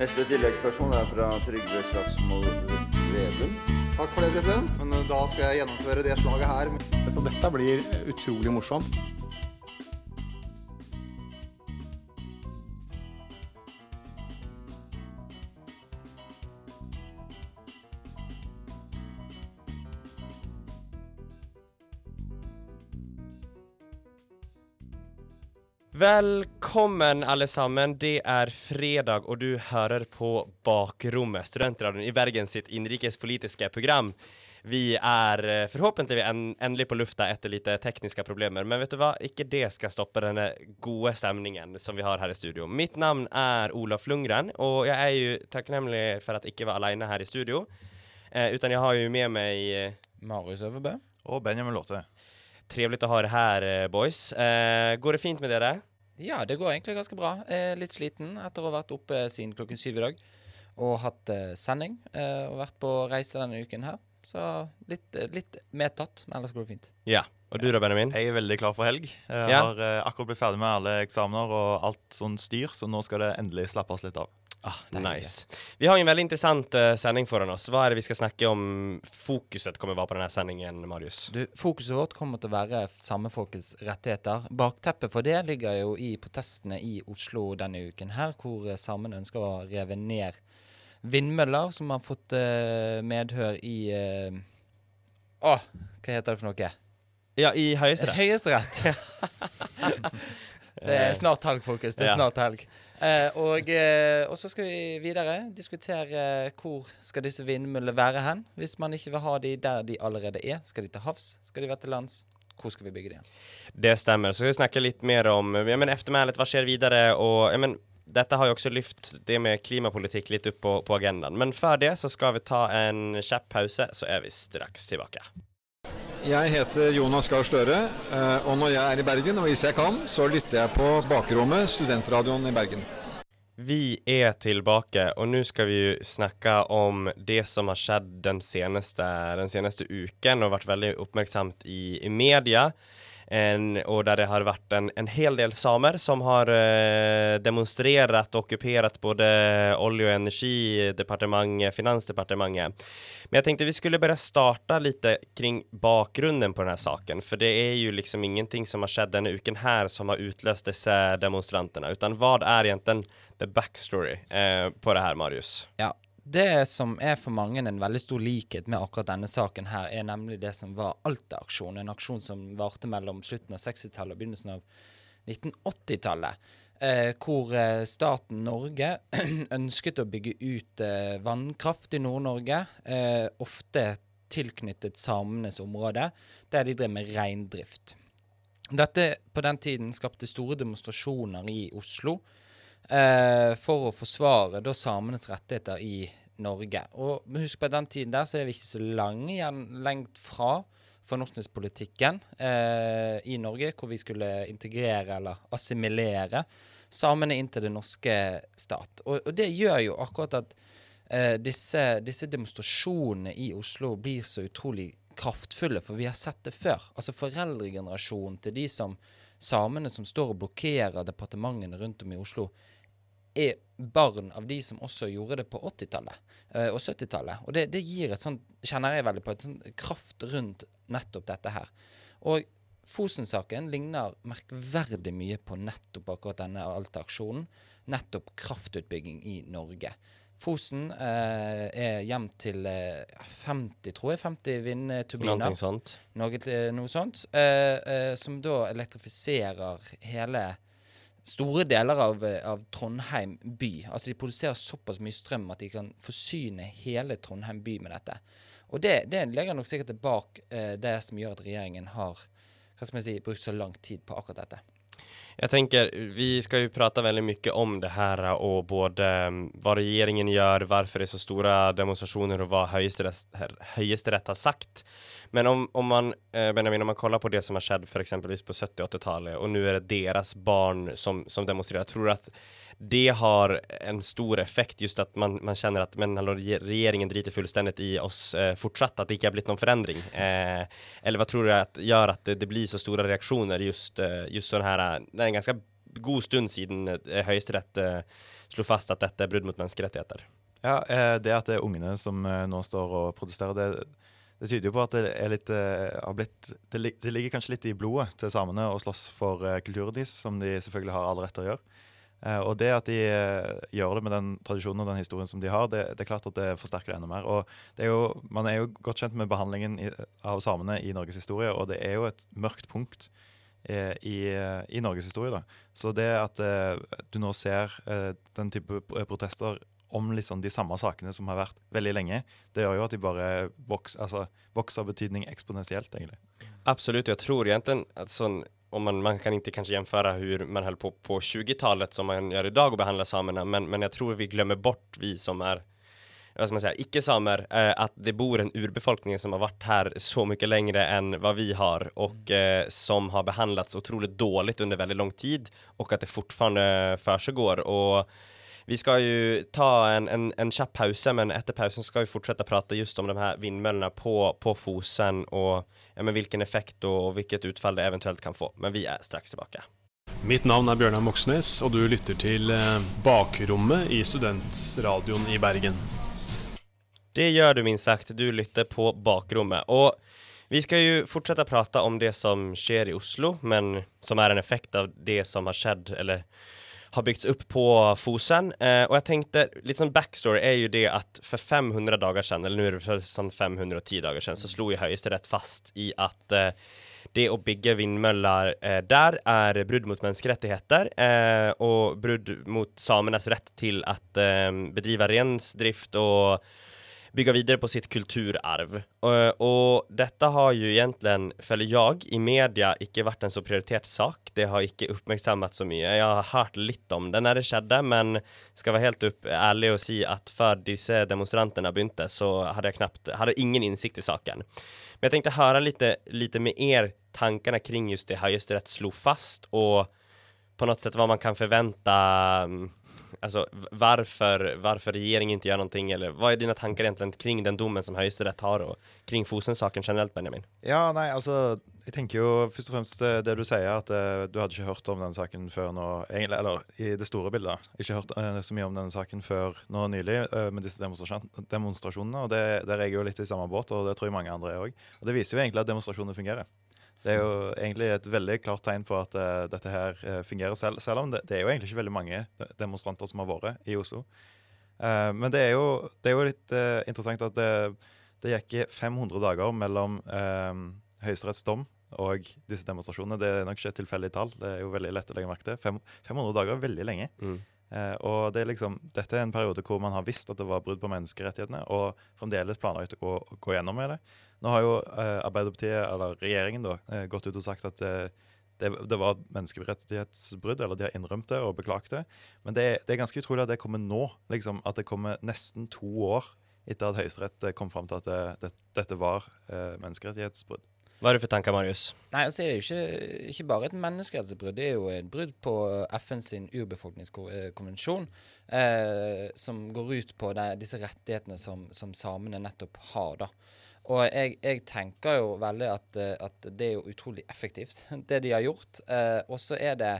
Neste tilleggsspørsmål er fra Trygve Slagsvold Vedum. Takk for det, president. Men eh, da skal jeg gjennomføre det slaget her. Så dette blir utrolig morsomt. Velkommen, alle sammen. Det er fredag, og du hører på Bakrommet, studentradioen i Bergen sitt innenrikspolitiske program. Vi er eh, forhåpentlig en, endelig på lufta etter litt tekniske problemer, men vet du hva? Ikke det skal stoppe denne gode stemningen som vi har her i studio. Mitt navn er Olaf Lundgren, og jeg er jo takknemlig for at jeg ikke var alene her i studio. Eh, utan jeg har jo med meg eh, Marius Øverbø. Og Benjamin Låte. Trevlig å ha dere her, eh, boys. Eh, går det fint med dere? Ja, det går egentlig ganske bra. Jeg er litt sliten etter å ha vært oppe siden klokken syv i dag. Og hatt eh, sending. Eh, og vært på reise denne uken her. Så litt, eh, litt medtatt, men ellers går det fint. Ja. Og du da, Benjamin? Jeg er veldig klar for helg. Jeg Ja. har eh, akkurat blitt ferdig med alle eksamener og alt sånn styr, så nå skal det endelig slappes litt av. Ah, nice. Vi har en veldig interessant uh, sending foran oss. Hva er det vi skal snakke om fokuset kommer å være på denne sendingen, Marius? Du, Fokuset vårt kommer til å være samefolkets rettigheter. Bakteppet for det ligger jo i protestene i Oslo denne uken her, hvor eh, samene ønsker å reve ned vindmøller som har fått uh, medhør i uh, Å, hva heter det for noe? Ja, i Høyesterett. Høyesterett. det er snart helg, folkens. Det er Ja. snart helg. Eh, og, eh, og så skal vi videre diskutere hvor skal disse vindmøllene være hen. Hvis man ikke vil ha de der de allerede er. Skal de til havs? Skal de være til lands? Hvor skal vi bygge de igjen? Det stemmer. Så skal vi snakke litt mer om ja, hva skjer videre? Og ja, men, dette har jo også lyft det med klimapolitikk litt opp på, på agendaen. Men før det så skal vi ta en kjapp pause, så er vi straks tilbake. Jeg heter Jonas Gahr Støre, eh, og når jeg er i Bergen, og hvis jeg kan, så lytter jeg på Bakrommet, studentradioen i Bergen. Vi er tilbake, og nå skal vi snakke om det som har skjedd den seneste, den seneste uken, og vært veldig oppmerksomt i, i media. En, og der det har vært en, en hel del samer som har eh, demonstrert og okkupert både Olje- og energidepartementet, Finansdepartementet. Men jeg tenkte vi skulle bare starte litt kring bakgrunnen på denne saken. For det er jo liksom ingenting som har skjedd denne uken her som har utløst disse demonstrantene. Utan hva er egentlig the backstory eh, på det her, Marius? Ja. Det som er for mange en veldig stor likhet med akkurat denne saken her, er nemlig det som var Alta-aksjonen. En aksjon som varte mellom slutten av 60-tallet og begynnelsen av 1980-tallet. Eh, hvor eh, staten Norge ønsket å bygge ut eh, vannkraft i Nord-Norge. Eh, ofte tilknyttet samenes område, der de drev med reindrift. Dette på den tiden skapte store demonstrasjoner i Oslo eh, for å forsvare da samenes rettigheter i Norge. Og husk på den tiden der så er vi ikke så langt igjen lengt fra fornorskningspolitikken eh, i Norge, hvor vi skulle integrere eller assimilere samene inn til det norske stat. Og, og det gjør jo akkurat at eh, disse, disse demonstrasjonene i Oslo blir så utrolig kraftfulle, for vi har sett det før. Altså foreldregenerasjonen til de som samene som står og blokkerer departementene rundt om i Oslo, er barn av de som også gjorde det på 80-tallet eh, og 70-tallet. Og det, det gir et sånt, kjenner jeg veldig på, et sånt kraft rundt nettopp dette her. Og Fosen-saken ligner merkverdig mye på nettopp akkurat denne Alta-aksjonen. Nettopp kraftutbygging i Norge. Fosen eh, er hjem til eh, 50, tror jeg, 50 vindturbiner. Noe sånt. Noe, noe sånt. Eh, eh, som da elektrifiserer hele store deler av, av, Trondheim by. Altså De produserer såpass mye strøm at de kan forsyne hele Trondheim by med dette. Og det, det legger nok sikkert bak eh, det som gjør at regjeringen har hva skal si, brukt så lang tid på akkurat dette. Jag tänker, vi ska ju prata väldigt mycket om det här och både mm, vad regeringen gör, varför det är så stora demonstrationer och vad Höjesterätt har sagt. Men om, om man, eh, Benjamin, om man kollar på det som har skett för exempelvis på 70 80-talet och nu är det deras barn som, som demonstrerar, tror du att det har en stor effekt just att man, man känner att men, hallå, regeringen driter fullständigt i oss eh, fortsatt, att det inte har blivit någon förändring? Eh, eller vad tror du att gör att det, det blir så stora reaktioner just, eh, just sån här, det är en ganske god stund siden eh, Høyesterett eh, slo fast at dette er brudd mot menneskerettigheter? Ja, eh, Det at det er ungene som nå står og protesterer, det, det tyder jo på at det litt blitt det, det ligger kanskje litt i blodet til samene å slåss for kulturen deres, som de selvfølgelig har all rett til å gjøre. Og det at de gjør det med den tradisjonen og den historien som de har, det, det er klart at det forsterker det enda mer. Og er jo, Man er jo godt kjent med behandlingen av samene i Norges historie, og det er jo et mørkt punkt i, i Norges historie. da. Så det at eh, du nå ser eh, den type protester om liksom de samme sakene som har vært veldig lenge, det gjør jo at de bare vokser, altså, vokser betydning eksponentielt, egentlig. Absolutt. Jeg tror egentlig at sånn om man, man kan ikke kanskje jämföra hvordan man holdt på på 20-talet som man gjør i dag, å behandle samene, men, men jeg tror vi glemmer bort, vi som man säga, icke-samer, eh, att det bor en urbefolkning som har varit här så mycket längre än vad vi har och eh, som har behandlats otroligt dåligt under väldigt lång tid och att det fortfarande försiggår. Och vi ska ju ta en, en, en kjapp pause, men etter pausen skal vi fortsette å prate just om de her vindmøllene på, på Fosen og ja, men vilken effekt og, og hvilket utfall det eventuelt kan få. Men vi er straks tilbake. Mitt navn er Bjørnar Moxnes, og du lytter til eh, Bakrommet i Studentradioen i Bergen. Det gjør du minst sagt, du lytter på bakrommet. Og vi skal jo fortsette å prate om det som skjer i Oslo, men som er en effekt av det som har skjedd, eller har byggts opp på Fosen. Eh, og jeg tenkte, litt som backstory er jo det at for 500 dagar siden, eller nu er det sånn 510 dagar siden, så slo jo Høyesterett fast i at eh, det å bygge vindmøller eh, der er brudd mot menneskerettigheter eh, og brudd mot samenes rett til at eh, bedrive rensdrift og bygga vidare på sitt kulturarv. Og, og dette har jo egentlig, føler jeg, i media ikke vært en så prioritert sak. Det har ikke oppmerksommet så mye. Jeg har hørt litt om det når det skjedde, men skal være helt upp, ærlig og si at før disse demonstrantene begynte, så hadde jeg knapt, hadde ingen innsikt i saken. Men jeg tenkte høre litt, litt med er tankene kring just det Høyesterett slo fast, og på något sätt vad man kan förvänta mm, Alltså varför, varför regeringen inte gör någonting eller vad är dina tankar egentligen kring den domen som Høyesterett har og kring Fosen-saken generelt, Benjamin? Ja, nei, altså Jeg tenker jo først og fremst eh, det du sier, at uh, du hadde ikke hørt om denne saken før nå egentlig, Eller i det store bildet. Ikke hørt eh, så mye om denne saken før nå nylig uh, med disse demonstrasjon demonstrasjonene. og det, Der er jeg jo litt i samme båt, og det tror jeg mange andre er òg. Det viser jo egentlig at demonstrasjoner fungerer. Det er jo egentlig et veldig klart tegn på at uh, dette her uh, fungerer, selv, selv om det, det er jo egentlig ikke veldig mange demonstranter som har vært i Oslo. Uh, men det er jo, det er jo litt interessant at det, det gikk 500 dager mellom Høyesteretts dom og disse demonstrasjonene. Det er nok ikke et tilfeldig tall. Det er jo veldig lett å legge merke til. Fem, 500 dager er veldig lenge. Eh, og det er liksom, Dette er en periode hvor man har visst at det var brudd på menneskerettighetene, og fremdeles planlagt å gå, gå gjennom med det. Nå har jo eh, Arbeiderpartiet, eller regjeringen, da, eh, gått ut og sagt at eh, det, det var et menneskerettighetsbrudd, eller de har innrømt det og beklaget det. Men det, det er ganske utrolig at det kommer nå. liksom, At det kommer nesten to år etter at Høyesterett kom fram til at det, det, dette var eh, menneskerettighetsbrudd. Hva er det for tanker, Marius? Nei, altså Det er jo ikke, ikke bare et menneskerettighetsbrudd. Det er jo et brudd på FN sin urbefolkningskonvensjon, eh, som går ut på de, disse rettighetene som, som samene nettopp har, da. Og jeg, jeg tenker jo veldig at, eh, at det er jo utrolig effektivt, det de har gjort. Eh, og så er det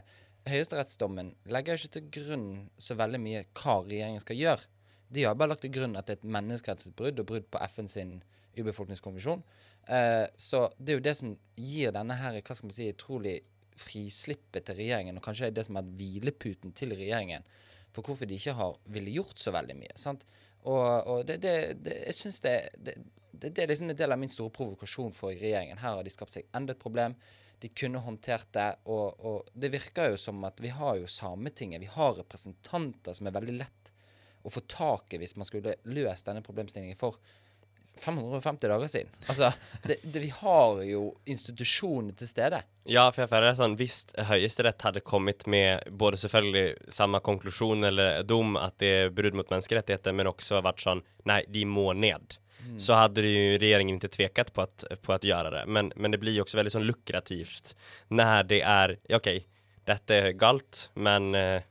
Høyesterettsdommen legger jo ikke til grunn så veldig mye hva regjeringen skal gjøre. De har bare lagt til grunn at det er et menneskerettighetsbrudd og brudd på FN sin urbefolkningskonvensjon. Eh, så det er jo det som gir denne her, hva skal man si, utrolig frislippet til regjeringen, og kanskje det som er hvileputen til regjeringen, for hvorfor de ikke har ville gjort så veldig mye. sant? Og, og det, det, det, jeg synes det, det, det, det er liksom en del av min store provokasjon for regjeringen. Her har de skapt seg enda et problem. De kunne håndtert det, og, og det virker jo som at vi har jo Sametinget. Vi har representanter som er veldig lett å få tak i hvis man skulle løst denne problemstillingen for 550 dager siden. Altså, det, det, vi har jo institusjonene til stede. Ja, for jeg føler det sånn Hvis Høyesterett hadde kommet med både selvfølgelig samme konklusjon eller dom at det er brudd mot menneskerettigheter, men også vært sånn Nei, de må ned. Mm. Så hade ju regeringen inte tvekat på att, på att göra det. Men, men det blir ju också väldigt sånn lukrativt när det är, okej, okay, dette er galt, men eh,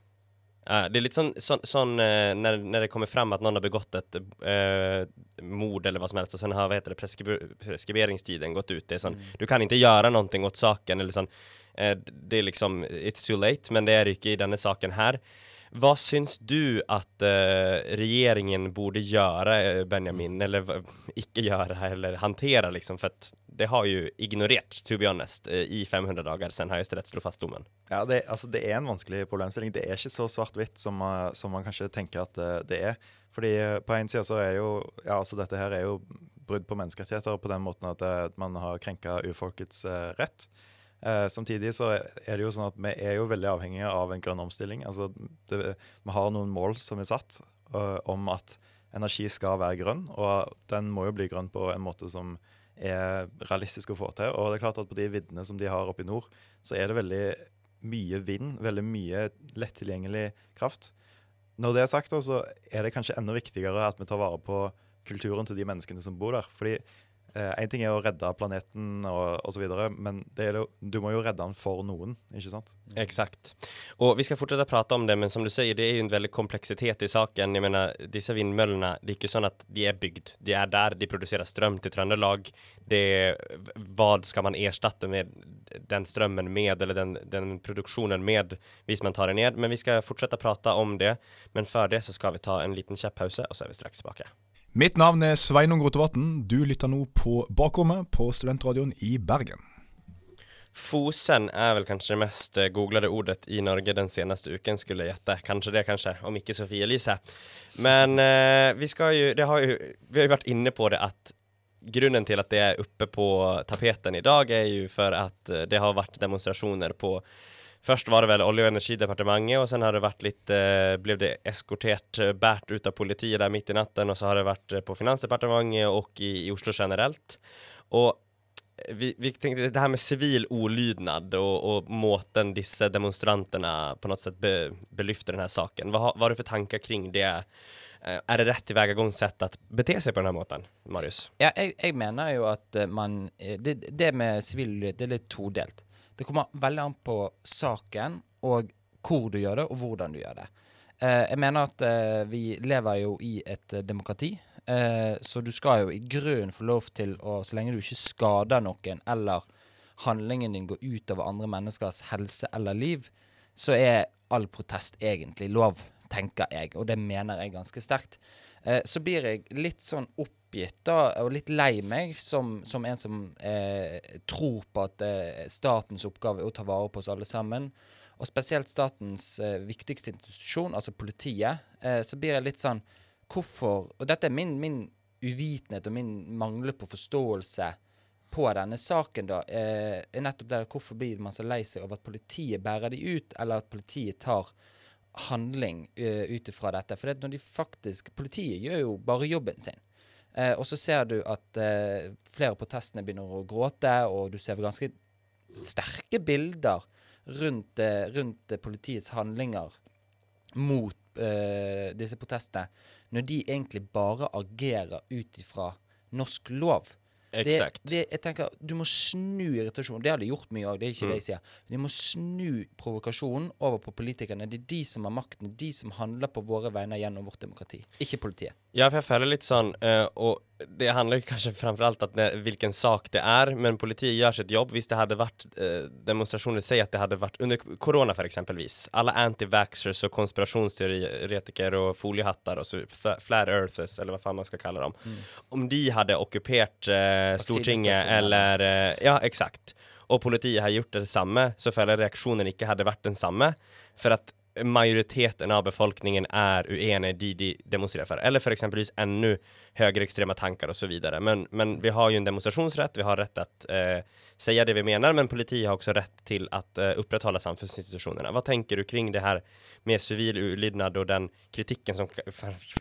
eh, det er litt sånn, sånn, sånn uh, när, när det kommer fram at noen har begått et uh, mord eller hva som helst og sen har vad heter det, preskriber preskriberingstiden gått ut. Det er sånn, du kan ikke gjøre noe åt saken eller sånn. uh, det er liksom, it's too late, men det er det ikke i denne saken her. Hva syns du at uh, regjeringen borde gjøre, eh, Benjamin, eller ikke gjøre, eller håndtere, liksom, for det har jo ignorert, to be honest, eh, i 500 dager siden Høyesterett slo fast dommen. Ja, det, altså, det er en vanskelig problemstilling. Det er ikke så svart-hvitt som, som man kanskje tenker at det er. Fordi på en side så er jo Ja, altså dette her er jo brudd på menneskerettigheter på den måten at man har krenka urfolkets rett. Eh, samtidig så er det jo sånn at vi er jo veldig avhengige av en grønn omstilling. Altså, det, vi har noen mål som er satt uh, om at energi skal være grønn, og den må jo bli grønn på en måte som er realistisk å få til. Og det er klart at på de viddene som de har oppe i nord, så er det veldig mye vind, veldig mye lett tilgjengelig kraft. Når det er sagt, så er det kanskje enda viktigere at vi tar vare på kulturen til de menneskene som bor der. Fordi én ting er å redde planeten og osv., men jo, du må jo redde den for noen, ikke sant? Exakt. Og vi skal fortsette å prate om det, men som du sier, det er jo en veldig kompleksitet i saken. Jeg mener, disse vindmøllene, det er ikke sånn at de er bygd. De er der, de produserer strøm til Trøndelag. Det, skal ska man erstatte med den strømmen med, eller den, den produksjonen med, hvis man tar det ned? Men vi skal fortsette å prate om det. Men før det så skal vi ta en liten kjapp-pause, og så er vi straks tilbake. Mitt navn er Sveinung Rotevatn. Du lytter nå på Bakrommet på Studentradioen i Bergen. Fosen er vel kanskje det mest eh, googlede ordet i Norge den seneste uken, skulle jeg gjette. Kanskje det, kanskje. Om ikke Sofie Elise. Men eh, vi jo har jo Vi har jo vært inne på det at grunnen til at det er oppe på tapeten i dag, er jo for at eh, det har vært demonstrasjoner på Først var det vel Olje- og energidepartementet, og sen har det litt eh, Ble det eskortert, eh, båret ut av politiet der midt i natten, og så har det vært eh, på Finansdepartementet og i, i Oslo generelt. Og vi, vi tenkte det her med sivil olydnad og, og måten disse demonstrantene på noe sett be, belyfter denne saken. Hva, hva har du for tanker kring det? Er det rett tilvägagångssätt att bete seg på denne måten, Marius? Ja, jeg, jeg mener jo at man Det, det med sivil ulydighet det er litt todelt. Det kommer veldig an på saken og hvor du gjør det, og hvordan du gjør det. Eh, jeg mener at eh, vi lever jo i et eh, demokrati, så du skal jo i grunnen få lov til å Så lenge du ikke skader noen, eller handlingen din går utover andre menneskers helse eller liv, så er all protest egentlig lov, tenker jeg, og det mener jeg ganske sterkt. Så blir jeg litt sånn oppgitt da, og litt lei meg som, som en som eh, tror på at eh, statens oppgave er å ta vare på oss alle sammen. Og spesielt statens eh, viktigste institusjon, altså politiet. Eh, så blir jeg litt sånn Hvorfor Og dette er min, min uvitenhet og min mangel på forståelse på denne saken, da, eh, er nettopp det hvorfor blir man så lei seg over at politiet bærer de ut, eller at politiet tar handling uh, ut ifra dette. For det, når de faktisk Politiet gjør jo bare jobben sin. Eh, og så ser du at eh, flere av protestene begynner å gråte, og du ser ganske sterke bilder rundt, eh, rundt politiets handlinger mot eh, disse protestene, når de egentlig bare agerer ut ifra norsk lov. Exakt. Det, det, jeg tenker, Du må snu irritasjonen. Det har de gjort mye òg, det er ikke Mm. det jeg sier. De må snu provokasjonen over på politikerne. Det er de som har makten, de som handler på våre vegne gjennom vårt demokrati, ikke politiet. Ja, for jeg føler litt sånn, uh, og det handler kanskje framfor alt om hvilken sak det er, men politiet gjør sitt jobb. Hvis det hadde vært eh, demonstrasjoner, si at det hadde vært under korona eksempelvis, alle anti-vaxxers og konspirasjonsteoretikere og foliehattar og så flat earthers, eller hva faen man skal kalle dem, om de hadde okkupert eh, Stortinget eller eh, Ja, exakt. Og politiet har gjort det samme, så føler reaksjonen ikke hadde vært den samme. For at majoriteten av befolkningen er uenig i de de demonstrerer for. Eller for eksempelvis enda høyreekstreme tanker osv. så vidare. Men, men vi har jo en demonstrationsrätt, vi har rett til å eh, si det vi mener, men politiet har også rett til å eh, opprettholde samfunnsinstitusjonene. Hva tenker du kring det her med civil ulydnad og den kritikken som,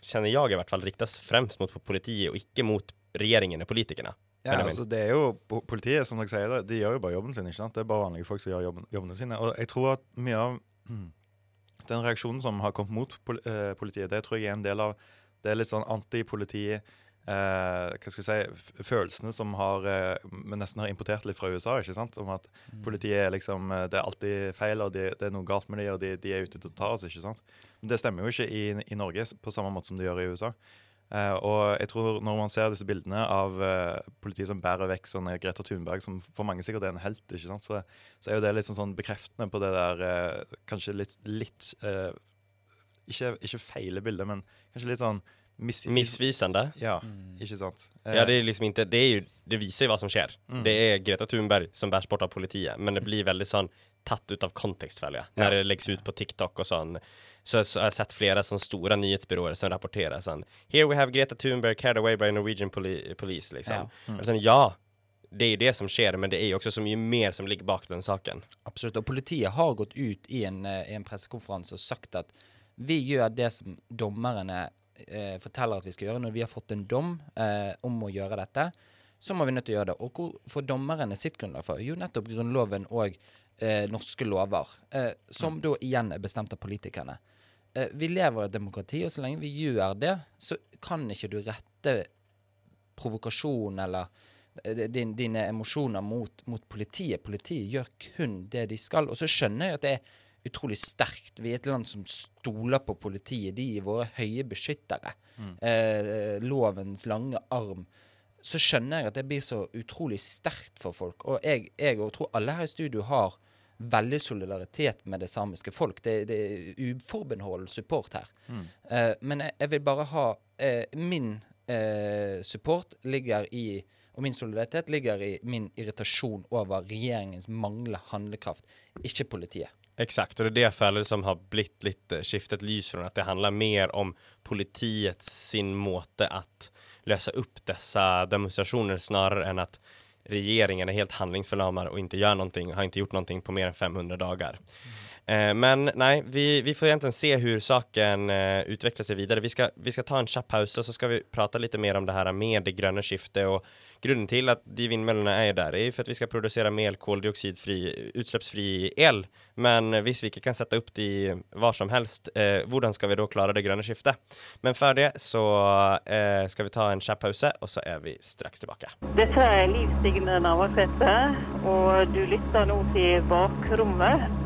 kjenner jeg i hvert fall, riktas fremst mot politiet og ikke mot regjeringen og politikerne. Ja, altså det er jo Politiet som dere sier, de gjør jo bare jobben sin. ikke sant? Det er bare vanlige folk som gjør jobben, jobbene sine. Og jeg tror at mye av mm, den reaksjonen som har kommet mot eh, politiet, det tror jeg er en del av Det er litt sånn antipoliti eh, Hva skal jeg si Følelsene som har eh, nesten har importert litt fra USA, ikke sant? Om at politiet er liksom eh, Det er alltid feil, og de, det er noe galt med dem, og de, de er ute til å ta oss, ikke sant? Men det stemmer jo ikke i, i Norge på samme måte som det gjør i USA. Eh, og jeg tror når man ser disse bildene av eh, politiet som bærer vekk sånne Greta Thunberg, som for mange sikkert er en helt, ikke sant? Så, så er jo det litt sånn, sånn bekreftende på det der eh, kanskje litt, litt ikke, ikke feile bildet, men kanskje litt sånn mis Missvisande. Ja, ikke sant? Eh, Ja, det er liksom inte, det er jo, det viser jo hva som skjer. Mm. Det er Greta Thunberg som bærer bort av politiet, men det blir veldig sånn tatt ut av kontekst ja. Når det legges ut på TikTok og sånn. Så, så har jeg sett flere sånne store nyhetsbyråer som rapporterer sånn Here we have Greta Thunberg carried away by Norwegian poli police, liksom. Ja. Mm. Sånn, ja, det er jo det som skjer, men det er jo også så mye mer som ligger bak den saken. Absolutt. Og politiet har gått ut i en, eh, en pressekonferanse og sagt at vi gjør det som dommerne eh, forteller at vi skal gjøre. Når vi har fått en dom eh, om å gjøre dette, så må vi nødt til å gjøre det. Og hvor får dommerne sitt grunnlag for? Jo, nettopp Grunnloven og eh, norske lover, eh, som da igjen er bestemt av politikerne. Eh, vi lever i et demokrati, og så lenge vi gjør det, så kan ikke du rette provokasjon eller eh, din, dine emosjoner mot, mot politiet. Politiet gjør kun det de skal. Og så skjønner jeg at det er utrolig sterkt. Vi er et land som stoler på politiet. De er våre høye beskyttere. Mm. Eh, lovens lange arm. Så skjønner jeg at det blir så utrolig sterkt for folk. Og jeg, jeg og tror alle her i studio har veldig solidaritet med det samiske folk. Det, det er uforbeholden support her. Mm. Uh, men jeg, jeg vil bare ha uh, Min uh, support ligger i og min solidaritet ligger i min irritasjon over regjeringens manglende handlekraft, ikke politiet. Exakt, og det er det fellet som har blitt litt skiftet lys fra at det handler mer om politiets sin måte å løse opp disse demonstrasjonene snarere enn att regeringen är helt handlingsförlamad och inte gör någonting, har inte gjort någonting på mer än 500 dagar. Eh, Men nei, vi, vi får egentligen se hur saken eh, utvecklar sig vidare. Vi ska, vi ska ta en kjapp paus och så ska vi prata litt mer om det här med det gröna skiftet och grunden till att de vindmøllene er der, er jo for at vi skal produsere mer koldioxidfri, utslippsfri el. Men hvis vi kan sette opp de var som helst, eh, hvordan skal vi da klare det grønne skiftet? Men før det så eh, skal vi ta en kjapp pause, og så er vi straks tilbake. Dette er Liv Signe Navarsete, og du lytter nå til Bakrommet.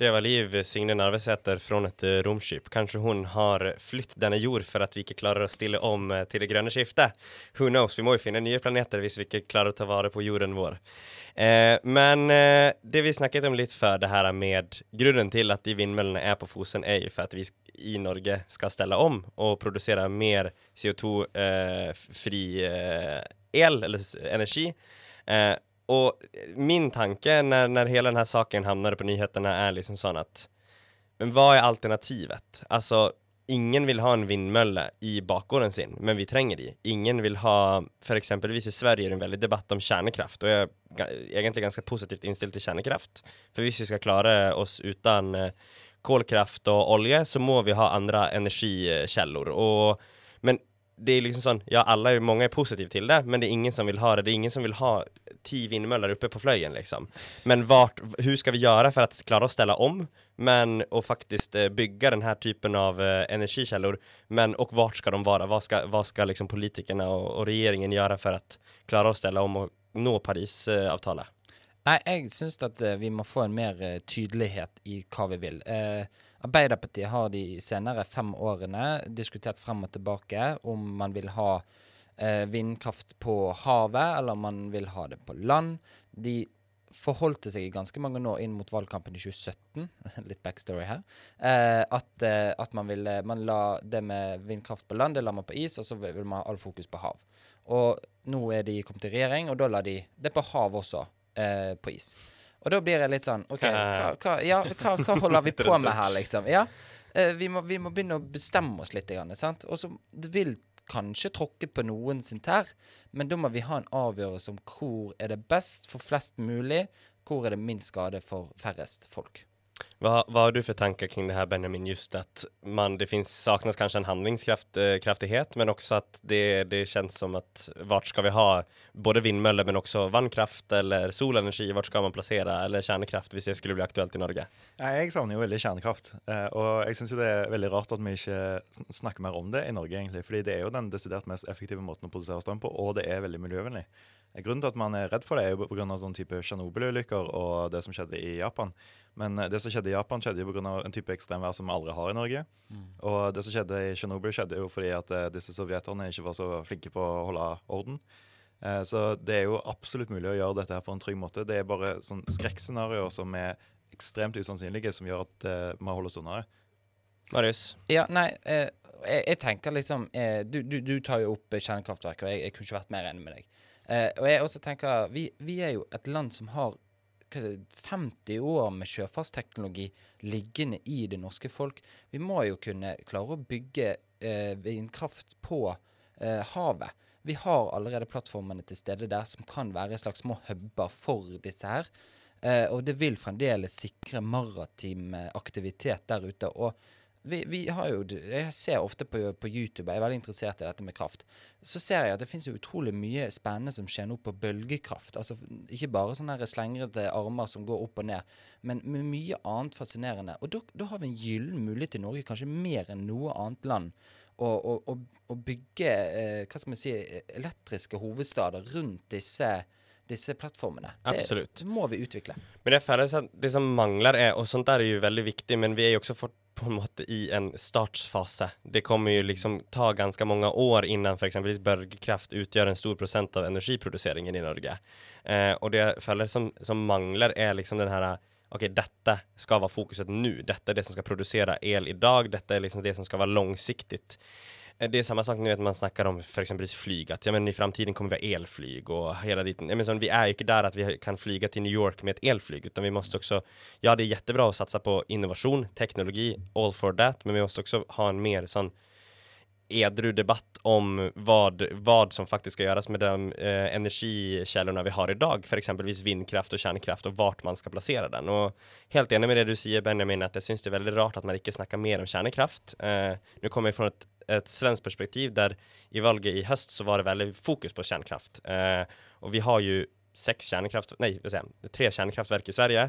Det var Liv Signe Narvesæter fra et eh, romskip. Kanskje hun har flytt denne jord for at vi ikke klarer å stille om eh, til det grønne skiftet. Who knows? Vi må jo finne nye planeter hvis vi ikke klarer å ta vare på jorden vår. Eh, men eh, det vi snakket om litt før, det her med grunnen til at de vindmøllene er på Fosen, er jo for at vi i Norge skal stelle om og produsere mer CO2-fri eh, el, eller energi. energi. Og min tanke når, når hele denne saken havner på nyhetene, er liksom sånn at Men hva er alternativet? Altså, ingen vil ha en vindmølle i bakgården sin, men vi trenger de. Ingen vil ha For eksempelvis i Sverige er det en veldig debatt om kjernekraft, og jeg er egentlig ganske positivt innstilt til kjernekraft. For hvis vi skal klare oss uten eh, kolkraft og olje, så må vi ha andre energikilder. Og Men det er liksom sånn, ja, alle, er- mange er positive til det, men det er ingen som vil ha det. Det er ingen som vil ha ti vindmøller oppe på fløyen, liksom. Men vart, hur ska vi gjøre for å klare å stelle om, men og faktisk eh, bygge denne typen av eh, energikällor, men og vart skal de være? Hva skal, hva skal liksom politikerne og, og regjeringen gjøre for å klare å stelle om og nå Parisavtalen? Nei, jeg syns at eh, vi må få en mer tydelighet i hva vi vil. Eh, Arbeiderpartiet har de senere fem årene diskutert frem og tilbake om man vil ha eh, vindkraft på havet, eller om man vil ha det på land. De forholdte seg i ganske mange år inn mot valgkampen i 2017, litt backstory her, eh, at, eh, at man ville Man la det med vindkraft på land, det la man på is, og så vil man ha all fokus på hav. Og nå er de kommet i regjering, og da la de det på hav også, eh, på is. Og da blir jeg litt sånn OK, hva, hva, ja, hva, hva holder vi på med her, liksom? Ja, eh, vi, må, vi må begynne å bestemme oss litt, sant? Og så det vil kanskje tråkke på noen sin tær, men da må vi ha en avgjørelse om hvor er det best for flest mulig, hvor er det minst skade for færrest folk. Vad, vad har du för tankar kring det här Benjamin, just att man, det finns, saknas kanske en handlingskraftighet men också att det, det känns som att vart ska vi ha både vindmöller men också vannkraft eller solenergi, vart ska man plassere? eller kjernekraft hvis det skulle bli aktuelt i Norge? Jeg savner jo veldig kjernekraft. Eh, og jeg syns det er veldig rart at vi ikke snakker mer om det i Norge, egentlig. Fordi det er jo den desidert mest effektive måten å produsere strøm på, og det er veldig miljøvennlig. Eh, Grunnen til at man er redd for det, er jo pga. sånn type Tsjernobyl-ulykker og det som skjedde i Japan. Men eh, det som skjedde i Japan, skjedde jo pga. en type ekstremvær som vi aldri har i Norge. Og det som skjedde i Tsjernobyl, skjedde jo fordi at eh, disse sovjeterne ikke var så flinke på å holde orden. Eh, Så det er jo absolutt mulig å gjøre dette her på en trygg måte. Det er bare sånn skrekkscenarioer som er ekstremt usannsynlige, som gjør at eh, vi holder oss unna det. Marius? Ja, nei, eh, jeg, jeg tenker liksom eh, du, du, du tar jo opp eh, kjernekraftverk, og jeg, jeg kunne ikke vært mer enig med deg. Eh, og jeg også tenker vi, vi er jo et land som har hva er 50 år med sjøfartsteknologi liggende i det norske folk. Vi må jo kunne klare å bygge eh, vindkraft på eh, havet. Vi har allerede plattformene til stede der som kan være slags små huber for disse her. Eh, og det vil fremdeles sikre maritim eh, aktivitet der ute. Og vi, vi har jo Jeg ser ofte på, på YouTube, jeg er veldig interessert i dette med kraft. Så ser jeg at det finnes jo utrolig mye spennende som skjer nå på bølgekraft. Altså ikke bare sånne slengrete armer som går opp og ned, men med mye annet fascinerende. Og da, har vi en gyllen mulighet i Norge, kanskje mer enn noe annet land, å, å, å, å bygge eh, hva skal man si, elektriske hovedstader rundt disse disse plattformene. Absolutt. Det må vi utvikle. Men jeg føler at det som mangler er, og sånt er jo veldig viktig, men vi er jo også for, på en måte i en startfase. Det kommer jo liksom ta ganske mange år innan for eksempelvis bølgekraft utgjør en stor prosent av energiproduseringen i Norge. Eh, og det jeg føler som, som mangler er liksom den her Ok, dette skal være fokuset nå. Dette er det som skal produsere el i dag. Dette er liksom det som skal være langsiktig. Eh, Det är samma sak när man snackar om för exempelvis flyg, att ja, men i framtiden kommer vi ha elflyg och hela dit. Ja, men så, vi är ju inte där att vi kan flyga till New York med ett elflyg, utan vi måste också, ja det är jättebra att satsa på innovation, teknologi, all for that, men vi måste också ha en mer sån edru debatt om vad, vad som faktiskt ska göras med de eh, energikällorna vi har idag, för exempelvis vindkraft och kärnkraft och vart man ska placera den. Och helt enig med det du säger Benjamin, att det syns det är väldigt rart att man inte snackar mer om kärnkraft. Eh, nu kommer jag från ett, ett svenskt perspektiv der i valget i høst så var det veldig fokus på kjernekraft. Eh, og vi har jo seks kjernekraft... Nei, jag, tre kjernekraftverk i Sverige.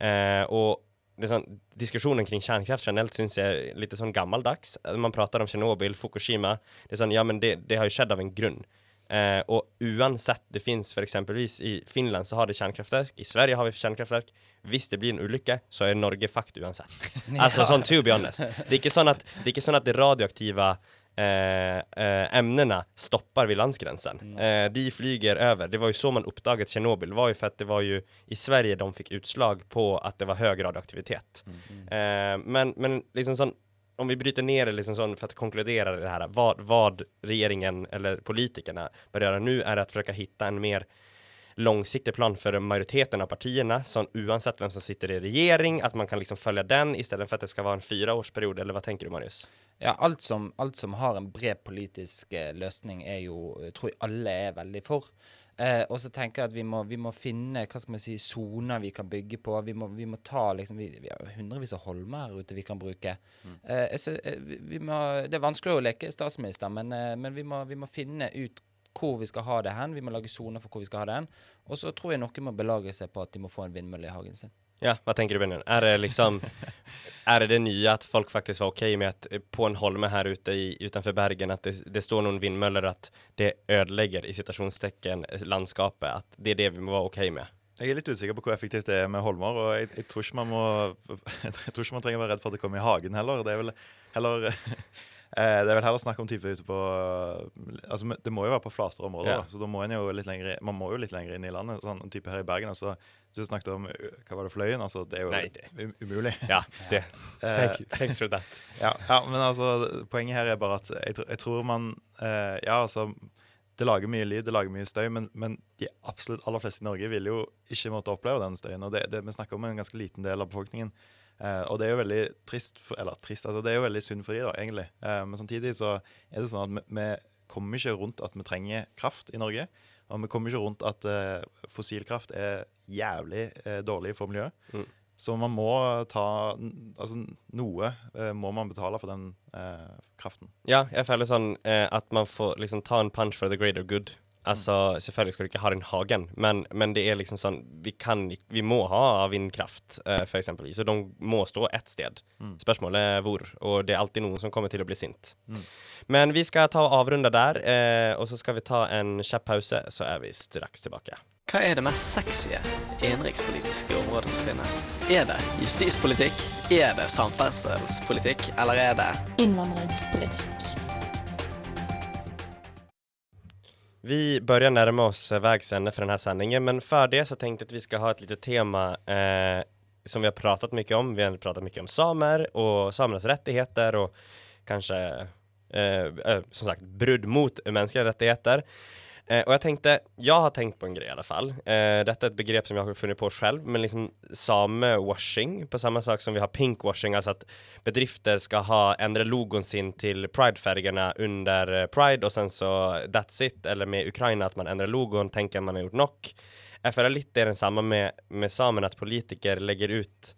Eh, og liksom, diskusjonen kring kjernekraft generelt syns jeg er litt sånn gammaldags. Man prater om Tjernobyl, Fukushima. Det er sånn, ja men det, det har jo skjedd av en grunn. Eh, og uansett det fins för exempelvis i Finland så har det kjernekraftverk, i Sverige har vi kjernekraftverk. Hvis det blir en ulykke, så er Norge fucked uansett. Altså sånn to be honest. Det er ikke sånn at det, er ikke sånn at de radioaktive eh, eh, emnene stopper ved landsgrensen. Eh, de flyger over. Det var jo så man oppdaget Tjernobyl. Det var jo for at det var jo i Sverige de fikk utslag på at det var høy radioaktivitet. Eh, men, men liksom sånn om vi bryter ner det liksom sånn för att konkludera det här, vad, vad regeringen eller politikerna bör göra nu är att försöka hitta en mer långsiktig plan för majoriteten av partierna, som oavsett vem som sitter i regering, att man kan liksom följa den istället för att det ska vara en fyraårsperiod, eller vad tänker du Marius? Ja, alt som, alt som har en bred politisk eh, løsning, er jo eh, tror jeg alle er veldig for. Eh, og så tenker jeg at vi må, vi må finne hva skal man si, soner vi kan bygge på. Vi må, vi må ta liksom, vi, vi har hundrevis av holmer her ute vi kan bruke. Eh, jeg sy- eh, vi, vi må, det er vanskelig å leke statsminister, men, eh, men vi, må, vi må finne ut hvor vi skal ha det hen. Vi må lage soner for hvor vi skal ha det hen. Og så tror jeg noen må belage seg på at de må få en vindmølle i hagen sin. Ja, hva tenker du Benjamin? Er det liksom, Er det det nye at folk faktisk var ok med att eh, på en holme her ute i, utenfor Bergen at det, det står noen vindmøller at det ødelegger i citationstecken eh, landskapet, At det er det vi må være ok med? Jeg er litt usikker på hvor effektivt det er med holmer, og jeg, jeg, tror ikke man må Jeg tror ikke man trenger å være redd for at det kommer i hagen heller. Det er vel heller Det er vel heller snakk om type ute på Altså, Det må jo være på flatere områder, Ja. da, så da må en jo litt lenger, man må jo litt lenger inn i landet. Sånn type her i Bergen. altså Du snakket om Hva var det, Fløyen? Altså, det er jo Nei, det- um- umulig. Ja, det. Eh, Thank thanks for that. Ja, ja, men altså Poenget her er bare at jeg, jeg tror man eh, Ja, altså det lager mye lyd, det lager mye støy, men, men de absolutt aller fleste i Norge vil jo ikke måtte oppleve den støyen. og det, det, Vi snakker om en ganske liten del av befolkningen. Eh, og det er jo veldig trist, for, eller trist, altså det er jo veldig synd for de da, egentlig. Eh, men samtidig så er det sånn at vi, vi kommer ikke rundt at vi trenger kraft i Norge. Og vi kommer ikke rundt at eh, fossilkraft er jævlig dårlig for miljøet. Så man må ta Altså noe må man betale for den eh, kraften. Ja, jeg føler sånn at man får liksom ta en punch for the greater good. Altså, Selvfølgelig skal du ikke ha den hagen, men, men det er liksom sånn Vi kan Vi må ha vindkraft, uh, for eksempel. Så de må stå ett sted. Mm. Spørsmålet er hvor, og det er alltid noen som kommer til å bli sint. Mm. Men vi skal ta og avrunde der, uh, og så skal vi ta en kjapp pause, så er vi straks tilbake. Hva er det mest sexy innenrikspolitiske området som finnes? Er det justispolitikk? Er det samferdselspolitikk? Eller er det Innvandringspolitikk. Vi börjar närma oss eh, vägs ände för den här sändningen, men för det så tänkte jag att vi ska ha ett litet tema eh, som vi har pratat mycket om. Vi har pratat mycket om samer och samernas rättigheter och kanske eh, eh, som sagt brudd mot mänskliga rättigheter. Eh, och jag tänkte, jag har tänkt på en grej i alla fall. Eh, detta är ett begrepp som jag har funnit på själv, men liksom samewashing, på samma sak som vi har pinkwashing, alltså att bedrifter ska ha ändra logon sin till pridefärgerna under eh, pride och sen så that's it, eller med Ukraina att man ändrar logon, tänker man har gjort nok. FRA litt det er den samme med, med samene, at politikere legger ut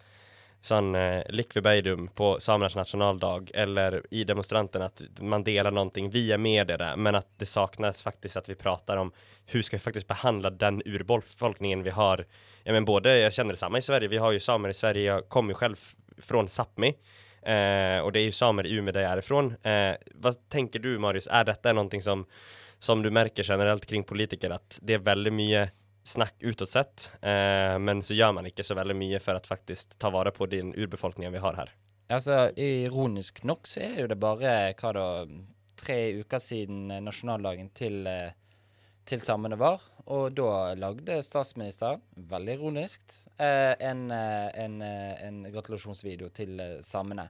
sånn eh, likvibeidum på samenes nasjonaldag eller i demonstranten att man delar någonting, vi är med dere, men att det saknas faktiskt att vi pratar om hur ska vi faktiskt behandla den urbefolkningen vi har. Ja, men både, jag känner detsamma i Sverige, vi har ju samer i Sverige, jag kommer ju själv från Sápmi eh, och det är ju samer i Umeå där jag är ifrån. Eh, vad tänker du Marius, är detta någonting som, som du märker generellt kring politiker, att det är väldigt mye snakk utad sett, eh, men så gjør man ikke så veldig mye for å faktisk ta vare på den urbefolkningen vi har her. Altså, ironisk nok så er jo det bare, hva da, tre uker siden nasjonaldagen til, eh, til samene var. Og da lagde statsministeren, veldig ironisk, eh, en, eh, en, en gratulasjonsvideo til samene.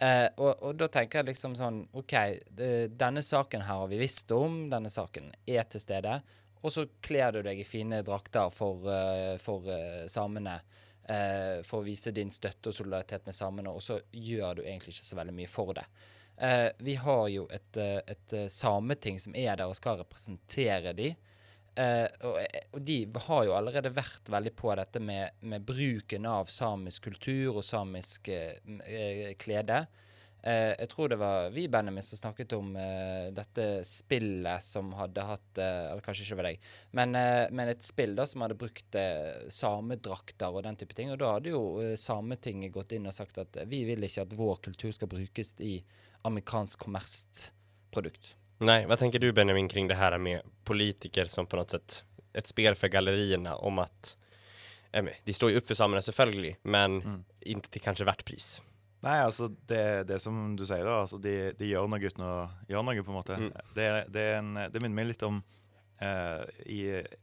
Eh, og, og da tenker jeg liksom sånn OK, denne saken her har vi visst om, denne saken er til stede. Og så kler du deg i fine drakter for, eh, for eh, samene. eh, for å vise din støtte og solidaritet med samene, og så gjør du egentlig ikke så veldig mye for det. Vi har jo et, et sameting som er der og skal representere de. Og, de har jo allerede vært veldig på dette med, med bruken av samisk kultur og samisk klede. Eh, jeg tror det var vi, Benjamin, som snakket om eh, dette spillet som hadde hatt eh, Eller kanskje ikke var deg, men, eh, men et spill da som hadde brukt eh, samedrakter og den type ting. Og da hadde jo eh, Sametinget gått inn og sagt at vi vil ikke at vår kultur skal brukes i amerikansk kommersprodukt. Nei, hva tenker du Benjamin kring det her med politiker som på noe sett Et spel for galleriene om at eh, de står jo opp for samene, selvfølgelig, men mm. ikke til kanskje hvert pris. Nei, altså det, det som du sier, da. Altså de, de gjør noe uten å gjøre noe, på en måte. Mm. Det, det, er en, det minner meg litt om uh, I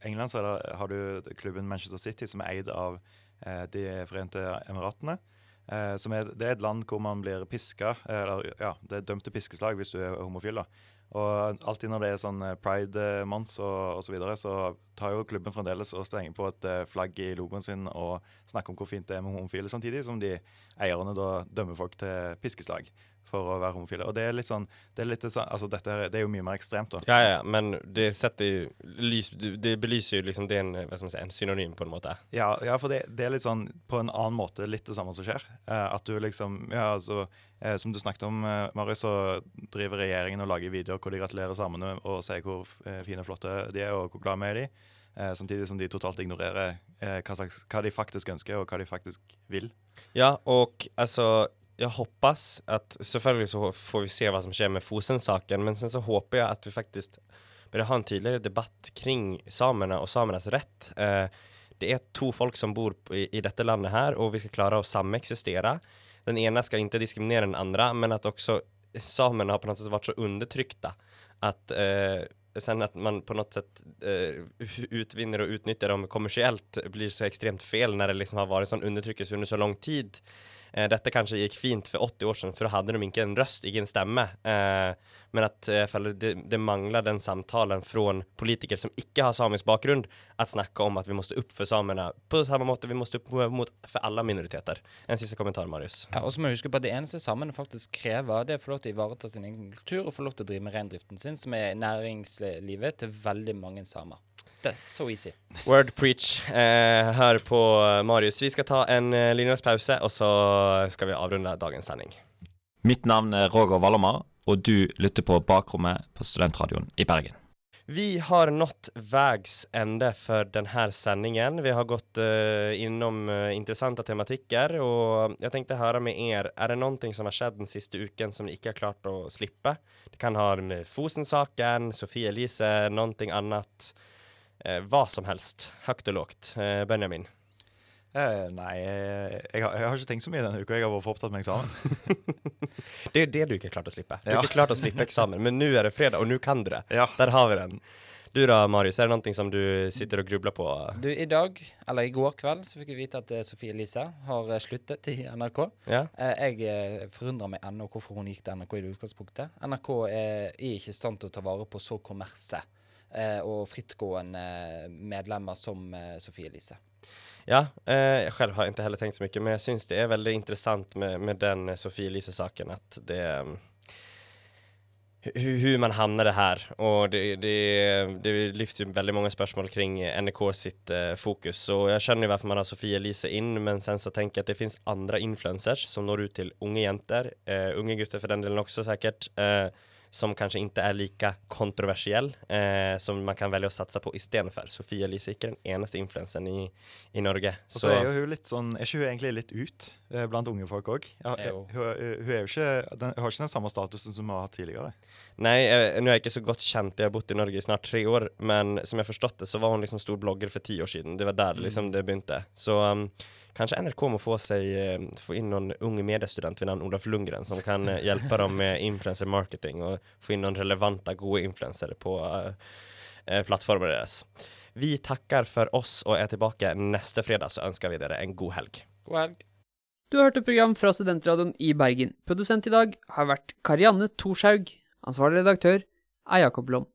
England så det, har du klubben Manchester City, som er eid av uh, De forente emiratene. Uh, som er, det er et land hvor man blir piska, eller ja, det er dømt til piskeslag hvis du er homofil. da. Og alltid når det er sånn pride-month og, osv., så videre, så tar jo klubben fremdeles og stenger på et eh, flagg i logoen sin og snakker om hvor fint det er med homofile, samtidig som de eierne da dømmer folk til piskeslag for å være homofile. Og det er litt sånn det er litt sånn, altså dette er, det er jo mye mer ekstremt, da. Ja, ja, men det setter jo lys, det belyser jo liksom, det er en, hva skal man si, en synonym på en måte. Ja, ja for det, det er litt sånn på en annen måte litt det samme som skjer. Eh, at du liksom Ja, altså eh, Som du snakket om, eh, Marius, så driver regjeringen og lager videoer hvor de gratulerer samene og sier hvor eh, fine og flotte de er, og hvor glad vi er de. Eh, samtidig som de totalt ignorerer eh, hva, de faktisk ønsker, og hva de faktisk vil. Ja, og altså jeg håper at selvfølgelig så får vi se hva som skjer med Fosen-saken, men sen så håper jeg at vi faktisk bør ha en tydeligere debatt kring samene og samenes rett. Eh, det er to folk som bor i, detta landet her, og vi skal klare å samexistera. Den ena ska inte diskriminera den andra, men att också samerna har på något sätt varit så undertryckta att eh, sen att man på något sätt eh, utvinner och utnyttjar dem kommersiellt blir så extremt fel när det liksom har varit sån undertryckelse under så lång tid. Eh, dette kanskje gikk fint for 80 år siden, for da hadde de ikke en røst, ikke en stemme. Eh, men at eh, det, det mangler den samtalen fra politikere som ikke har samisk bakgrunn, at snakke om at vi må stå opp for samene på samme måte vi må stå opp mot for alle minoriteter. En siste kommentar, Marius. Ja, og så må vi huske på at Det eneste samene faktisk krever, det er å få lov til å ivareta sin egen kultur og få lov til å drive med reindriften sin, som er næringslivet til veldig mange samer. Det er easy. Word preach. Eh, hør på Marius. Vi skal ta en eh, pause, og så skal vi avrunde dagens sending. Mitt navn er Roger Vallermar, og du lytter på Bakrommet på Studentradioen i Bergen. Vi har nådd veis ende for denne sendingen. Vi har gått uh, innom uh, interessante tematikker, og jeg tenkte høre med er, er det noe som har skjedd den siste uken som dere ikke har klart å slippe? Det kan ha med Fosen-saken, Sofie Elise, noe annet. Eh, hva som helst. Høyt og lågt. Eh, Benjamin. Eh, nei, jeg har, jeg har ikke tenkt så mye denne uka. Jeg har vært for opptatt med eksamen. Det er det du ikke har klart å slippe. Du Ja. ikke klart å slippe eksamen, men nå er det fredag, og nå kan du det. Ja. Der har vi den. Du da, Marius, er det noe som du sitter og grubler på? Du, I dag, eller i går kveld, så fikk jeg vite at eh, Sofie Elise har sluttet i NRK. Ja. Eh, jeg forundrer meg ennå hvorfor hun gikk til NRK i det utgangspunktet. NRK er, er ikke i stand til å ta vare på så kommerse eh, og frittgående medlemmer som eh, Sofie Elise. Ja, eh, jeg selv har ikke heller tenkt så mye, men jeg syns det er veldig interessant med, med den Sofie Elise-saken, at det um, hur man hamnade her. Og det, det, det jo veldig mange spørsmål kring NRK sitt eh, fokus. Og jeg skjønner jo hvorfor man har Sofie Elise inn, men sen så tenker jeg at det finnes andre influencers som når ut til unge jenter, eh, unge gutter for den delen også sikkert, eh, som kanskje ikke er like kontroversiell, eh, som man kan velge å satse på istedenfor. Sofie Elise er ikke den eneste influenseren i, i Norge. Og så er jo hun litt sånn Er ikke hun egentlig litt ut eh, blant unge folk òg? Ja, hun, hun er jo ikke den, hun har ikke den samme statusen som hun har hatt tidligere. Nei, jeg, nå er jeg ikke så godt kjent, jeg har bodd i Norge i snart tre år, men som jeg har forstått det, så var hun liksom stor blogger for ti år siden. Det var der liksom det begynte. Så um, kanskje NRK må få seg eh, få inn noen unge mediestudent ved navn Olaf Lundgren, som kan eh, hjelpe dem med influencer marketing, og få inn noen relevante, gode influensere på uh, plattformen deres. Vi takker for oss og er tilbake neste fredag, så ønsker vi dere en god helg. God helg. Du har hørt et program fra Studentradioen i Bergen. Produsent i dag har vært Karianne Thorshaug. Ansvarlig redaktør er Jakob Lom.